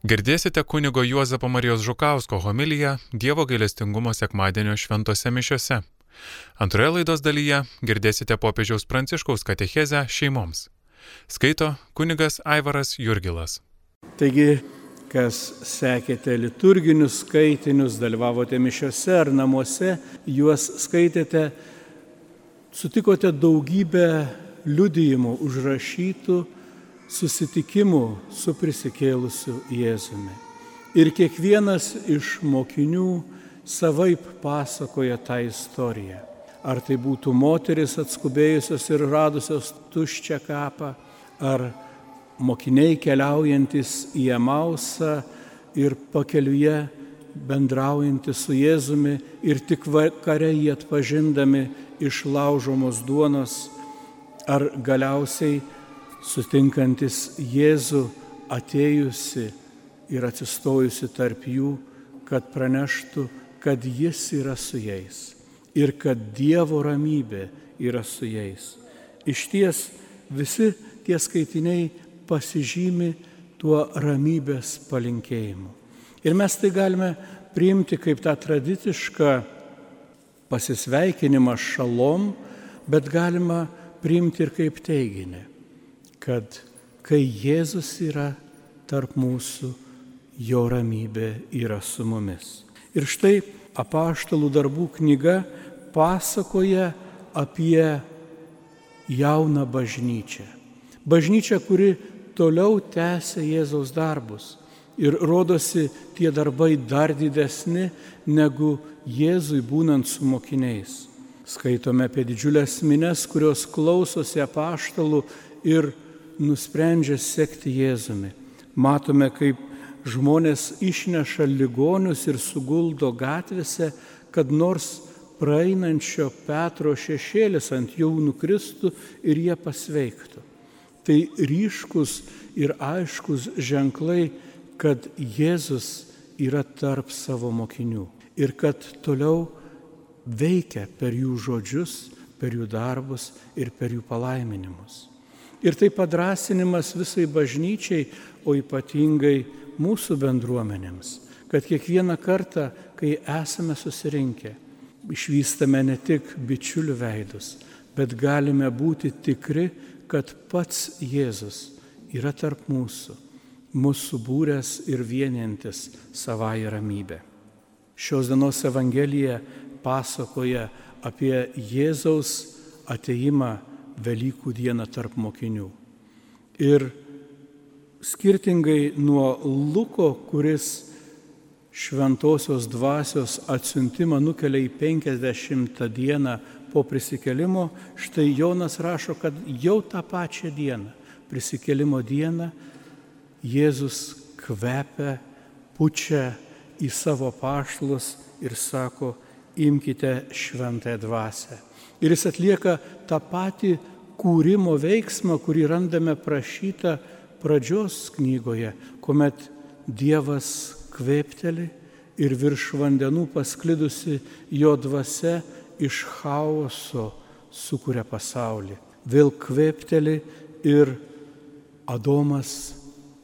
Girdėsite kunigo Juozapo Marijos Žukausko homiliją Dievo gailestingumo sekmadienio šventose mišiose. Antroje laidos dalyje girdėsite popiežiaus Pranciškaus katechezę šeimoms. Skaito kunigas Aivaras Jurgilas. Taigi, kas sekėte liturginius skaitinius, dalyvavote mišiose ar namuose, juos skaitėte, sutikote daugybę liudijimų užrašytų susitikimų su prisikėlusiu Jėzumi. Ir kiekvienas iš mokinių savaip pasakoja tą istoriją. Ar tai būtų moteris atskubėjusios ir radusios tuščią kapą, ar mokiniai keliaujantis į Emausą ir pakeliuje bendraujantys su Jėzumi ir tik vakare jį atpažindami iš laužomos duonos, ar galiausiai sutinkantis Jėzų atėjusi ir atsistojusi tarp jų, kad praneštų, kad jis yra su jais ir kad Dievo ramybė yra su jais. Iš ties visi tie skaitiniai pasižymi tuo ramybės palinkėjimu. Ir mes tai galime priimti kaip tą tradicišką pasisveikinimą šalom, bet galima priimti ir kaip teiginį, kad kai Jėzus yra tarp mūsų, jo ramybė yra su mumis. Ir štai apaštalų darbų knyga pasakoja apie jauną bažnyčią. Bažnyčia, kuri toliau tęsia Jėzaus darbus. Ir rodosi tie darbai dar didesni negu Jėzui būnant su mokiniais. Skaitome apie didžiulės mines, kurios klausosi apaštalų ir nusprendžia sekti Jėzumi. Matome, kaip žmonės išneša ligonius ir suguldo gatvėse, kad nors praeinančio Petro šešėlis ant jų nukristų ir jie pasveiktų. Tai ryškus ir aiškus ženklai, kad Jėzus yra tarp savo mokinių ir kad toliau veikia per jų žodžius, per jų darbus ir per jų palaiminimus. Ir tai padrasinimas visai bažnyčiai, o ypatingai mūsų bendruomenėms, kad kiekvieną kartą, kai esame susirinkę, išvystame ne tik bičiulių veidus, bet galime būti tikri, kad pats Jėzus yra tarp mūsų, mūsų būrės ir vienintis savąją ramybę. Šios dienos Evangelija pasakoja apie Jėzaus ateimą Velykų dieną tarp mokinių. Ir skirtingai nuo Luko, kuris šventosios dvasios atsiuntimą nukelia į 50 dieną po prisikelimo, štai Jonas rašo, kad jau tą pačią dieną, prisikelimo dieną, Jėzus kvepia, pučia į savo paštlus ir sako, imkite šventąją dvasę. Ir jis atlieka tą patį kūrimo veiksmą, kurį randame prašytą pradžios knygoje, kuomet Dievas kvėpteli ir virš vandenų pasklidusi jo dvasia iš chaoso sukuria pasaulį. Vėl kvėpteli ir Adomas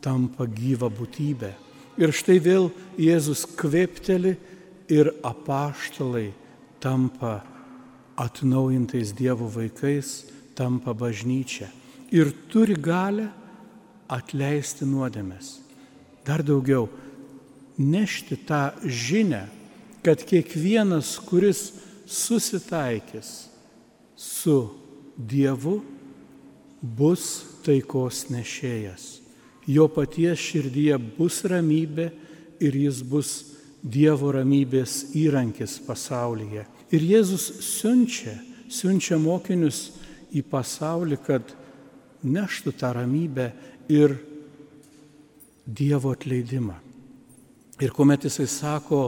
tampa gyva būtybė. Ir štai vėl Jėzus kvėpteli ir apaštalai tampa atnaujintais Dievo vaikais, tampa bažnyčia. Ir turi galę atleisti nuodėmės. Dar daugiau, nešti tą žinę, kad kiekvienas, kuris susitaikys su Dievu, bus taikos nešėjas. Jo paties širdyje bus ramybė ir jis bus Dievo ramybės įrankis pasaulyje. Ir Jėzus siunčia, siunčia mokinius į pasaulį, kad neštų tą ramybę ir Dievo atleidimą. Ir kuomet jisai sako,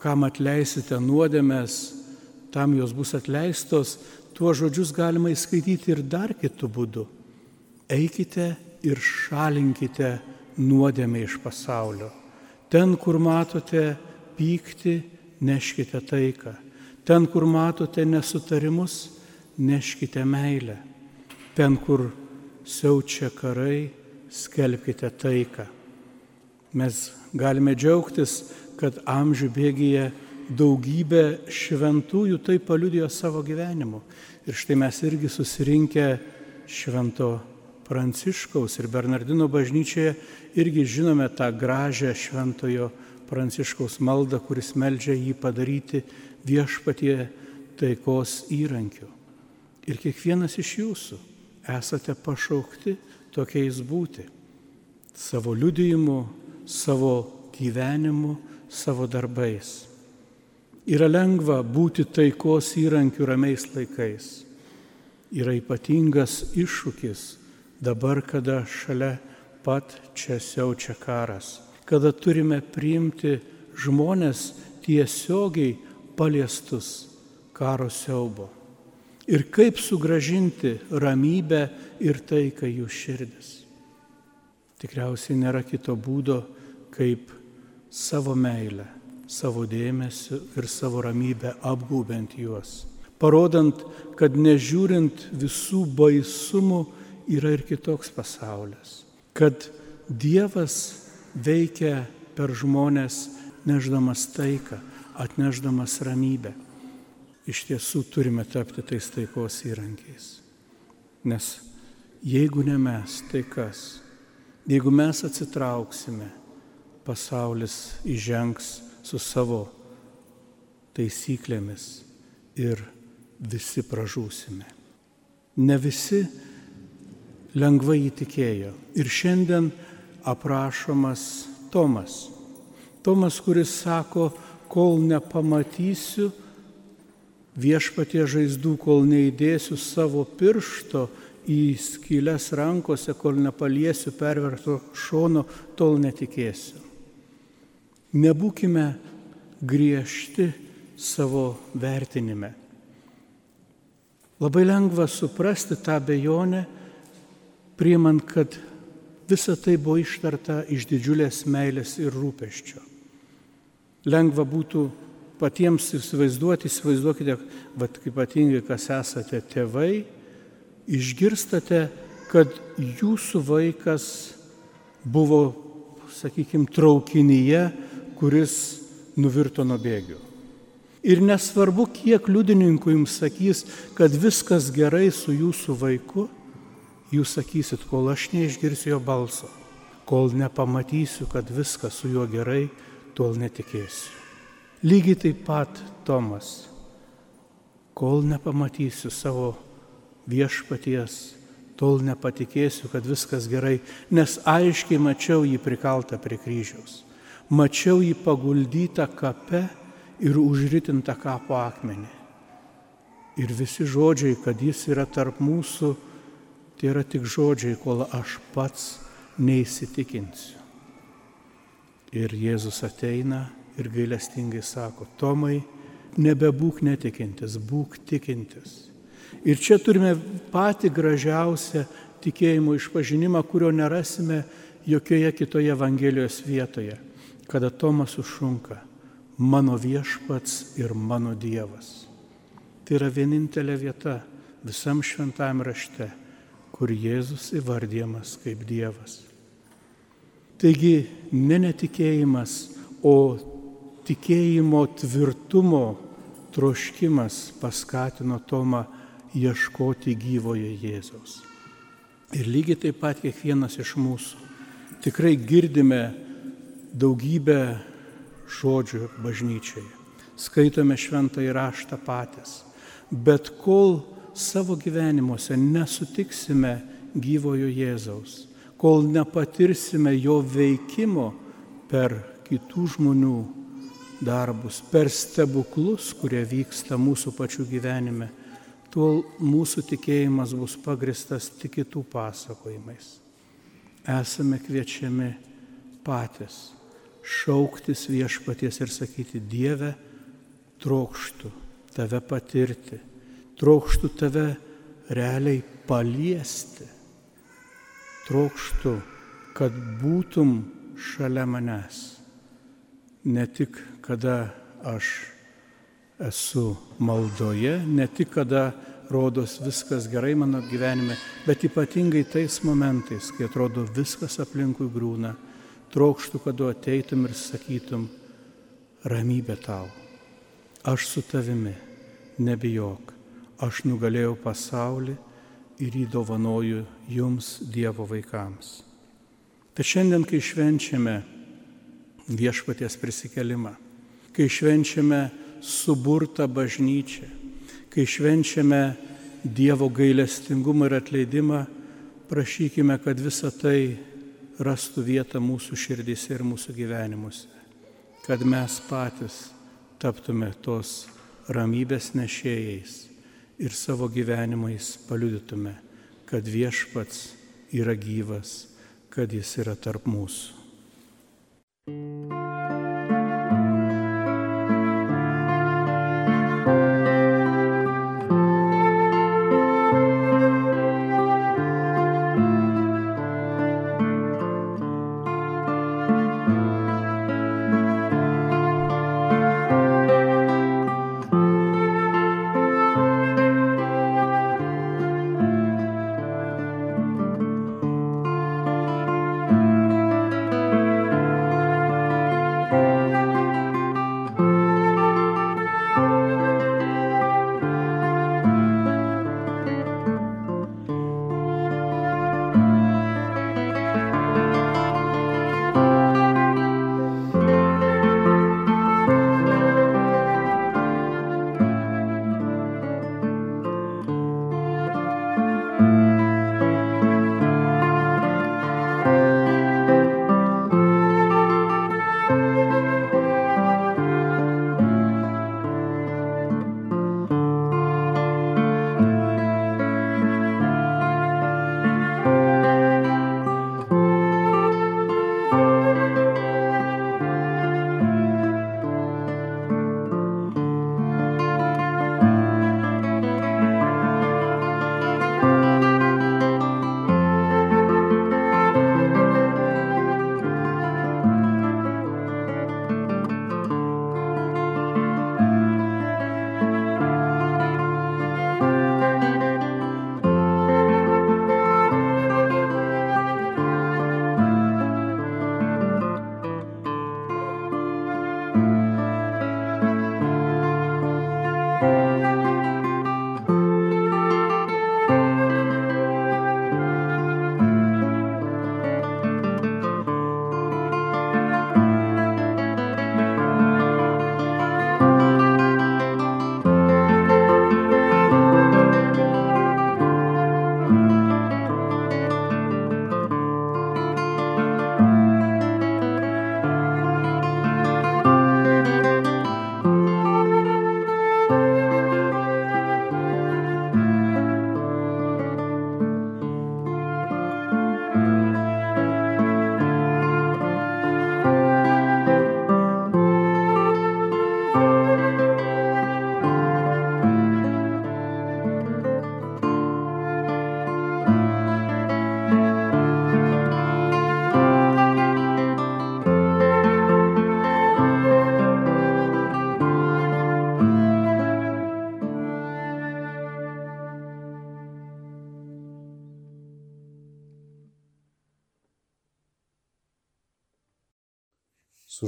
kam atleisite nuodėmės, tam jos bus atleistos, tuos žodžius galima įskaityti ir dar kitų būdų. Eikite ir šalinkite nuodėmę iš pasaulio. Ten, kur matote pykti, neškite taiką. Ten, kur matote nesutarimus, neškite meilę. Ten, kur siaučia karai, skelbkite taiką. Mes galime džiaugtis, kad amžių bėgyje daugybė šventųjų tai paliudijo savo gyvenimu. Ir štai mes irgi susirinkę švento Pranciškaus ir Bernardino bažnyčioje irgi žinome tą gražią šventojo Pranciškaus maldą, kuris meldžia jį padaryti viešpatie taikos įrankiu. Ir kiekvienas iš jūsų esate pašaukti tokiais būti. Savo liudijimu, savo gyvenimu, savo darbais. Yra lengva būti taikos įrankiu ramiais laikais. Yra ypatingas iššūkis dabar, kada šalia pat čia siaučia karas, kada turime priimti žmonės tiesiogiai paliestus karo siaubo. Ir kaip sugražinti ramybę ir taiką jų širdis. Tikriausiai nėra kito būdo, kaip savo meilę, savo dėmesį ir savo ramybę apgūbent juos. Parodant, kad nežiūrint visų baisumų yra ir kitoks pasaulis. Kad Dievas veikia per žmonės neždamas taiką, atneždamas ramybę. Iš tiesų turime tapti tais taikos įrankiais. Nes jeigu ne mes, tai kas? Jeigu mes atsitrauksime, pasaulis įžengs su savo taisyklėmis ir visi pražūsime. Ne visi lengvai įtikėjo. Ir šiandien aprašomas Tomas. Tomas, kuris sako, kol nepamatysiu viešpatie žaizdų, kol neįdėsiu savo piršto į skylės rankose, kol nepaliesiu perverto šono, tol netikėsiu. Nebūkime griežti savo vertinime. Labai lengva suprasti tą bejonę, priimant, kad visa tai buvo ištarta iš didžiulės meilės ir rūpeščio lengva būtų patiems įsivaizduoti, įsivaizduokite, vad kaip ypatingai, kas esate tėvai, išgirstate, kad jūsų vaikas buvo, sakykime, traukinyje, kuris nuvirto nuo bėgių. Ir nesvarbu, kiek liudininkų jums sakys, kad viskas gerai su jūsų vaiku, jūs sakysit, kol aš neišgirsiu jo balso, kol nepamatysiu, kad viskas su juo gerai, tol netikėsiu. Lygiai taip pat Tomas, kol nepamatysiu savo viešpaties, tol nepatikėsiu, kad viskas gerai, nes aiškiai mačiau jį prikaltą prie kryžiaus. Mačiau jį paguldytą kape ir užritintą kapo akmenį. Ir visi žodžiai, kad jis yra tarp mūsų, tai yra tik žodžiai, kol aš pats neįsitikinsiu. Ir Jėzus ateina ir gailestingai sako, Tomai, nebebūk netikintis, būk tikintis. Ir čia turime patį gražiausią tikėjimo išpažinimą, kurio nerasime jokioje kitoje Evangelijos vietoje, kada Tomas užšunka, mano viešpats ir mano Dievas. Tai yra vienintelė vieta visam šventam rašte, kur Jėzus įvardyjamas kaip Dievas. Taigi ne netikėjimas, o tikėjimo tvirtumo troškimas paskatino Tomą ieškoti gyvojo Jėzaus. Ir lygiai taip pat kiekvienas iš mūsų tikrai girdime daugybę žodžių bažnyčiai. Skaitome šventą įraštą patys. Bet kol savo gyvenimuose nesutiksime gyvojo Jėzaus, kol nepatirsime jo veikimo per kitų žmonių darbus, per stebuklus, kurie vyksta mūsų pačių gyvenime, tol mūsų tikėjimas bus pagristas tik kitų pasakojimais. Esame kviečiami patys šauktis viešpaties ir sakyti, Dieve, trokštų tave patirti, trokštų tave realiai paliesti trokštų, kad būtum šalia manęs. Ne tik kada aš esu maldoje, ne tik kada rodos viskas gerai mano gyvenime, bet ypatingai tais momentais, kai atrodo viskas aplinkui grūna, trokštų, kad tu ateitum ir sakytum, ramybė tau, aš su tavimi, nebijok, aš nugalėjau pasaulį ir įdovanoju jums Dievo vaikams. Tai šiandien, kai švenčiame viešpaties prisikelimą, kai švenčiame suburtą bažnyčią, kai švenčiame Dievo gailestingumą ir atleidimą, prašykime, kad visa tai rastų vietą mūsų širdise ir mūsų gyvenimuose, kad mes patys taptume tos ramybės nešėjais ir savo gyvenimais paliudytume, kad viešpats yra gyvas, kad jis yra tarp mūsų.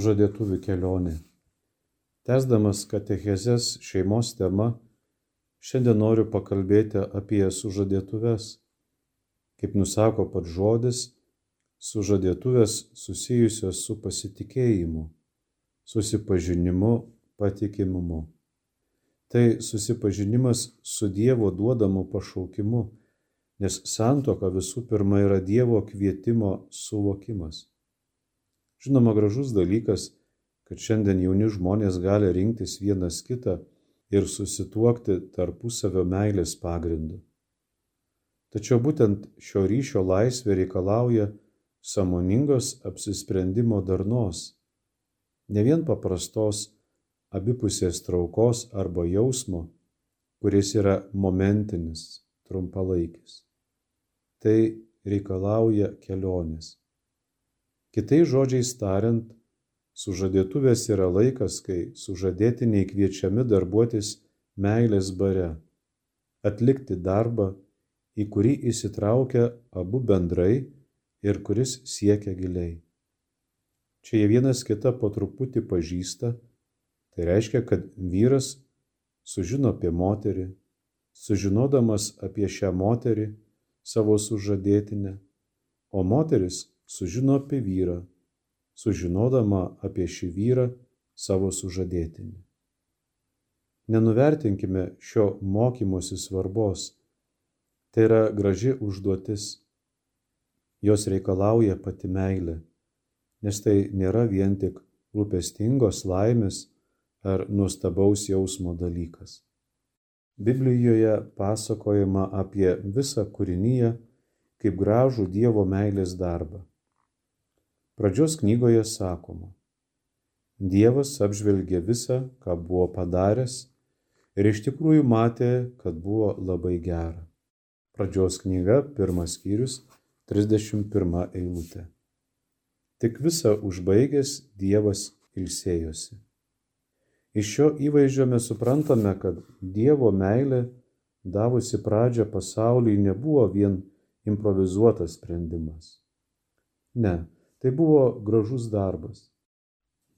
Sužadėtuvių kelionė. Tesdamas katechezės šeimos tema, šiandien noriu pakalbėti apie sužadėtuves. Kaip nusako pats žodis, sužadėtuvės susijusios su pasitikėjimu, susipažinimu, patikimumu. Tai susipažinimas su Dievo duodamu pašaukimu, nes santoka visų pirma yra Dievo kvietimo suvokimas. Žinoma, gražus dalykas, kad šiandien jauni žmonės gali rinktis vienas kitą ir susituokti tarpusavio meilės pagrindu. Tačiau būtent šio ryšio laisvė reikalauja samoningos apsisprendimo darnos, ne vien paprastos abipusės traukos arba jausmo, kuris yra momentinis, trumpalaikis. Tai reikalauja kelionės. Kitais žodžiais tariant, sužadėtuvės yra laikas, kai sužadėtiniai kviečiami darbuotis meilės bare, atlikti darbą, į kurį įsitraukia abu bendrai ir kuris siekia giliai. Čia jie vienas kitą po truputį pažįsta. Tai reiškia, kad vyras sužino apie moterį, sužinodamas apie šią moterį savo sužadėtinę, o moteris sužino apie vyrą, sužinodama apie šį vyrą savo sužadėtinį. Nenuvertinkime šio mokymosi svarbos. Tai yra graži užduotis. Jos reikalauja pati meilė nes tai nėra vien tik rūpestingos laimės ar nuostabaus jausmo dalykas. Biblijoje pasakojama apie visą kūrinyje kaip gražų Dievo meilės darbą. Pradžios knygoje sakoma, Dievas apžvelgė visą, ką buvo padaręs ir iš tikrųjų matė, kad buvo labai gera. Pradžios knyga, pirmas skyrius, 31 eilutė. Tik visą užbaigęs Dievas ilsėjosi. Iš šio įvaizdžio mes suprantame, kad Dievo meilė, davusi pradžią pasauliui, nebuvo vien improvizuotas sprendimas. Ne, tai buvo gražus darbas.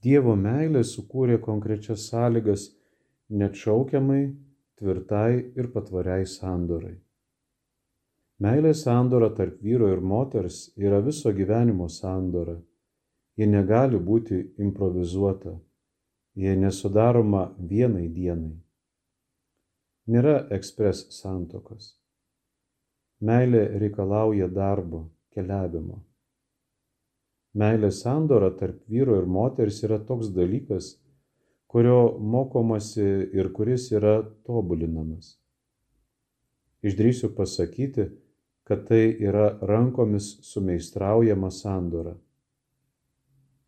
Dievo meilė sukūrė konkrečias sąlygas neatšaukiamai, tvirtai ir patvariai sandorai. Meilės sandora tarp vyro ir moters yra viso gyvenimo sandora ji negali būti improvizuota, jie nesudaroma vienai dienai. Nėra ekspres santokos. Meilė reikalauja darbo, keliavimo. Meilės sandora tarp vyro ir moters yra toks dalykas, kurio mokomasi ir kuris yra tobulinamas. Išdrysiu pasakyti, kad tai yra rankomis sumeistraujama sandora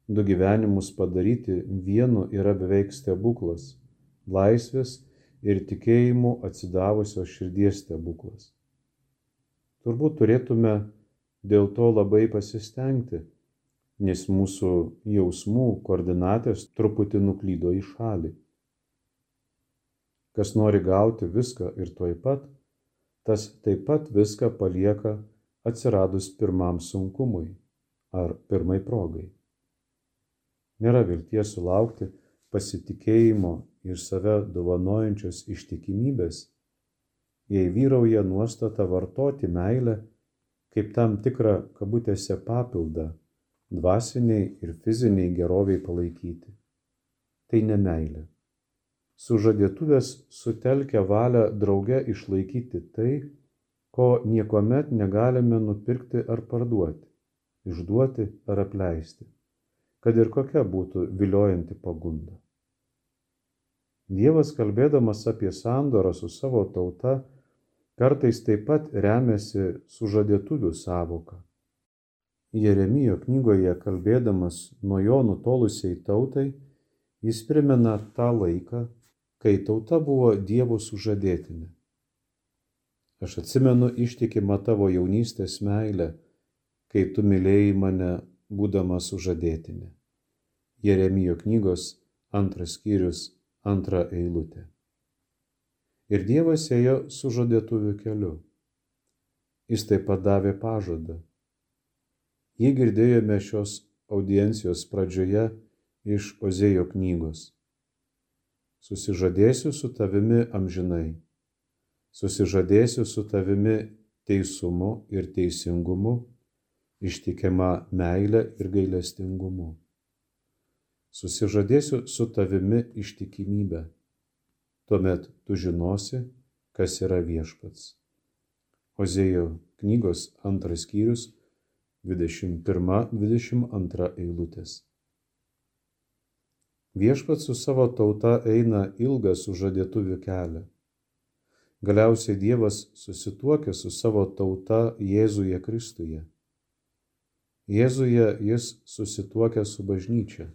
du gyvenimus padaryti vienu yra beveik stebuklas - laisvės ir tikėjimu atsidavusios širdies stebuklas. Turbūt turėtume dėl to labai pasistengti, nes mūsų jausmų koordinatės truputį nuklydo į šalį. Kas nori gauti viską ir tuoj pat, tas taip pat viską palieka atsiradus pirmam sunkumui ar pirmai progai nėra vilties sulaukti pasitikėjimo ir save dovanojančios ištikimybės, jei vyrauja nuostata vartoti meilę kaip tam tikrą kabutėse papildą dvasiniai ir fiziniai geroviai palaikyti. Tai ne meilė. Sužadėtuvės sutelkia valią drauge išlaikyti tai, ko niekuomet negalime nupirkti ar parduoti, išduoti ar apleisti kad ir kokia būtų viliojanti pagunda. Dievas kalbėdamas apie sandorą su savo tauta, kartais taip pat remiasi sužadėtuvių savoka. Jeremijo knygoje kalbėdamas nuo jo nutolusiai tautai, jis primena tą laiką, kai tauta buvo Dievo sužadėtinė. Aš atsimenu ištikimą tavo jaunystės meilę, kai tu mylėjai mane būdama sužadėtinė. Jeremijo knygos antras skyrius, antra eilutė. Ir Dievas ėjo sužadėtuvių keliu. Jis taip pat davė pažadą. Jį girdėjome šios audiencijos pradžioje iš Ozėjo knygos. Susižadėsiu su tavimi amžinai. Susižadėsiu su tavimi teisumu ir teisingumu ištikima meilė ir gailestingumu. Susižadėsiu su tavimi ištikimybę. Tuomet tu žinosi, kas yra viešpats. Ozėjo knygos antras skyrius 21-22 eilutės. Viešpats su savo tauta eina ilgą sužadėtuvių kelią. Galiausiai Dievas susituokia su savo tauta Jėzuje Kristuje. Jėzuje jis susituokia su bažnyčia.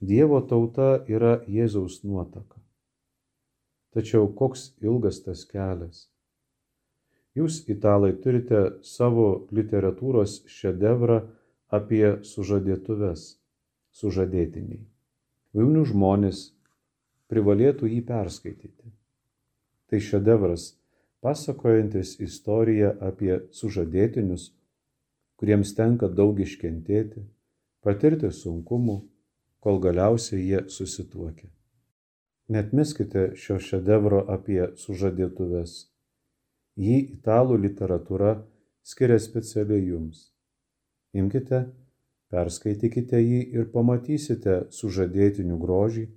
Dievo tauta yra Jėzaus nuotaka. Tačiau koks ilgas tas kelias. Jūs, italai, turite savo literatūros šedevrą apie sužadėtuves, sužadėtiniai. Jauni žmonės privalėtų jį perskaityti. Tai šedevras, pasakojantis istoriją apie sužadėtinius kuriems tenka daug iškentėti, patirti sunkumų, kol galiausiai jie susituokia. Net meskite šio šedevro apie sužadėtuves. Jį italų literatūra skiria specialiai jums. Imkite, perskaitykite jį ir pamatysite sužadėtinių grožį,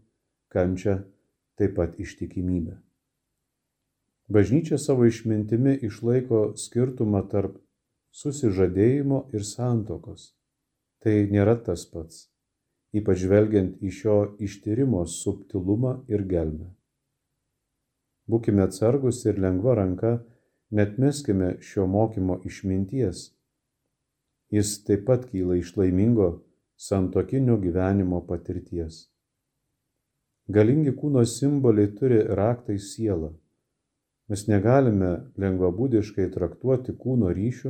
kančią, taip pat ištikimybę. Bažnyčia savo išmintimi išlaiko skirtumą tarp susižadėjimo ir santokos. Tai nėra tas pats, ypač žvelgiant į šio ištyrimo subtilumą ir gelmę. Būkime atsargus ir lengva ranka, net meskime šio mokymo išminties. Jis taip pat kyla iš laimingo santokinio gyvenimo patirties. Galingi kūno simboliai turi raktai sielą Mes negalime lengvabūdiškai traktuoti kūno ryšių,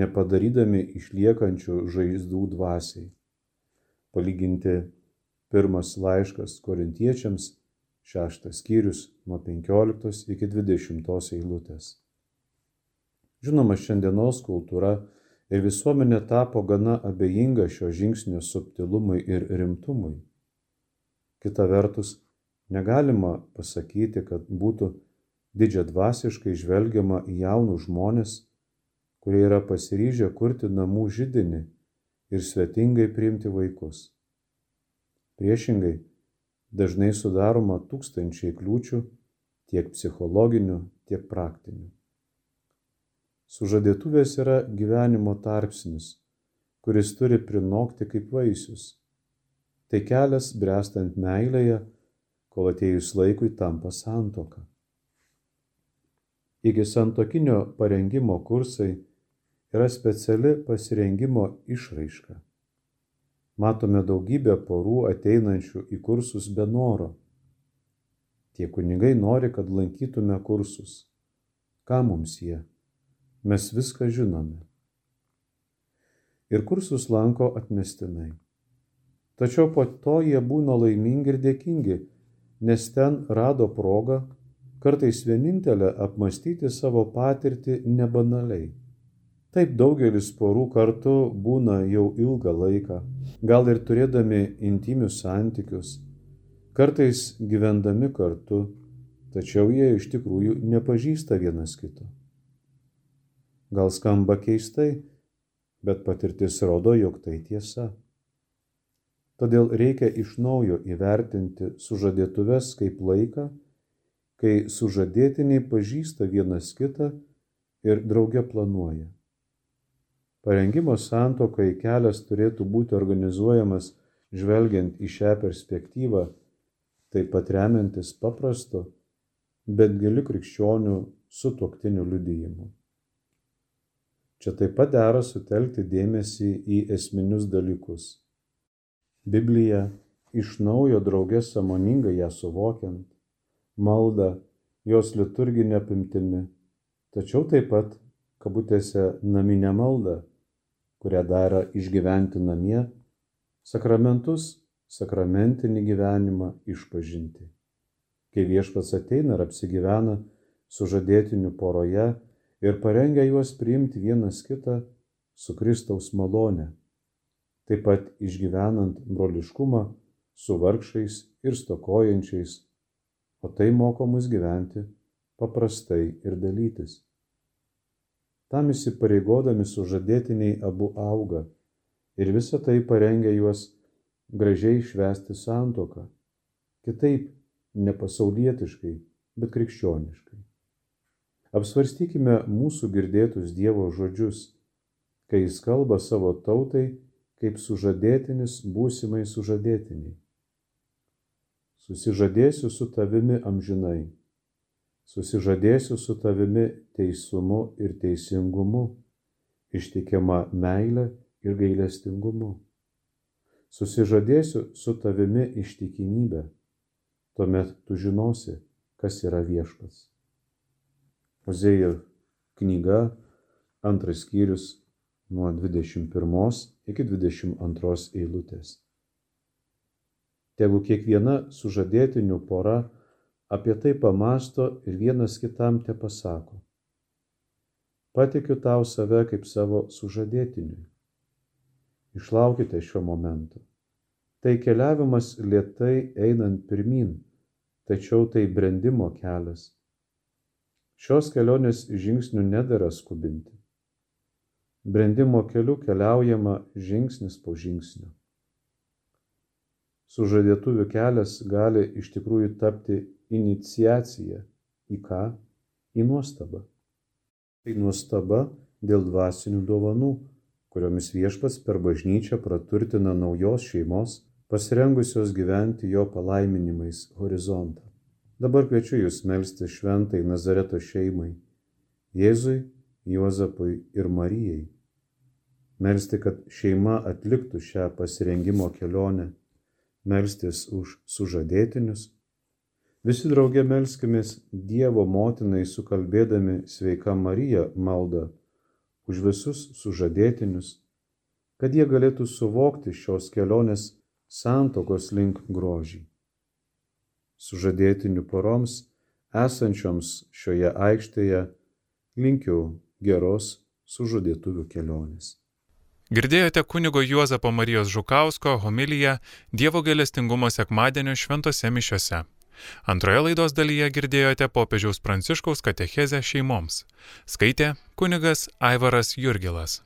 nepadarydami išliekančių žaizdų dvasiai. Palyginti pirmas laiškas korintiečiams, šeštas skyrius nuo 15 iki 20 eilutės. Žinoma, šiandienos kultūra ir visuomenė tapo gana abejinga šio žingsnio subtilumui ir rimtumui. Kita vertus, negalima pasakyti, kad būtų didžiadvasiškai žvelgiama į jaunus žmonės, kurie yra pasiryžę kurti namų žydinį ir svetingai priimti vaikus. Priešingai, dažnai sudaroma tūkstančiai kliūčių tiek psichologinių, tiek praktinių. Sužadėtuvės yra gyvenimo tarpsnis, kuris turi prinokti kaip vaisius. Tai kelias brestant meilėje, kol atėjus laikui tampa santoka. Iki santokinio parengimo kursai yra speciali pasirengimo išraiška. Matome daugybę porų ateinančių į kursus be noro. Tie kunigai nori, kad lankytume kursus. Ką mums jie? Mes viską žinome. Ir kursus lanko atmestinai. Tačiau po to jie būna laimingi ir dėkingi, nes ten rado progą kartais vienintelė apmastyti savo patirtį nebanaliai. Taip daugelis porų kartu būna jau ilgą laiką, gal ir turėdami intimius santykius, kartais gyvendami kartu, tačiau jie iš tikrųjų nepažįsta vienas kito. Gal skamba keistai, bet patirtis rodo, jog tai tiesa. Todėl reikia iš naujo įvertinti sužadėtuves kaip laiką, kai sužadėtiniai pažįsta vienas kitą ir drauge planuoja. Parengimo santokai kelias turėtų būti organizuojamas žvelgiant į šią perspektyvą, taip pat remiantis paprastu, bet giliu krikščionių sutoktinių liudijimu. Čia taip pat dera sutelkti dėmesį į esminius dalykus. Biblija iš naujo draugės samoningai ją suvokiant, maldą jos liturginė apimtimi, tačiau taip pat, kabutėse, naminę maldą, kurią daro išgyventi namie, sakramentus, sakramentinį gyvenimą išpažinti. Kai viešpats ateina ir apsigyvena sužadėtiniu poroje ir parengia juos priimti vienas kitą su Kristaus malone, taip pat išgyvenant broliškumą su vargšais ir stokojančiais o tai moko mus gyventi paprastai ir dalytis. Tam įsipareigodami sužadėtiniai abu auga ir visa tai parengia juos gražiai švesti santoką, kitaip nepasaulietiškai, bet krikščioniškai. Apsvarstykime mūsų girdėtus Dievo žodžius, kai jis kalba savo tautai kaip sužadėtinis būsimai sužadėtiniai. Susižadėsiu su tavimi amžinai. Susižadėsiu su tavimi teisumu ir teisingumu, ištikima meilė ir gailestingumu. Susižadėsiu su tavimi ištikimybė. Tuomet tu žinosi, kas yra viešpats. Ozėjo knyga, antras skyrius nuo 21 iki 22 eilutės. Tegu kiekviena sužadėtinių pora apie tai pamasto ir vienas kitam te pasako. Patikiu tau save kaip savo sužadėtiniui. išlaukite šio momento. Tai keliavimas lietai einant pirmin, tačiau tai brandimo kelias. Šios kelionės žingsnių nedara skubinti. Brandimo keliu keliaujama žingsnis po žingsnio. Sužadėtuvių kelias gali iš tikrųjų tapti iniciacija į ką? Į nuostabą. Tai nuostaba dėl dvasinių dovanų, kuriomis viešpats per bažnyčią praturtina naujos šeimos, pasirengusios gyventi jo palaiminimais horizontą. Dabar kviečiu jūs melsti šventai Nazareto šeimai, Jėzui Juozapui ir Marijai. Melsti, kad šeima atliktų šią pasirengimo kelionę, melstis už sužadėtinius. Visi draugė melskimės Dievo motinai sukalbėdami sveika Marija maldą už visus sužadėtinius, kad jie galėtų suvokti šios kelionės santokos link grožį. Sužadėtinių poroms esančioms šioje aikštėje linkiu geros sužadėtuvių kelionės. Girdėjote kunigo Juozapo Marijos Žukausko homiliją Dievo galestingumo sekmadienio šventose mišiose. Antroje laidos dalyje girdėjote popiežiaus Pranciškaus katechezę šeimoms. Skaitė kunigas Aivaras Jurgilas.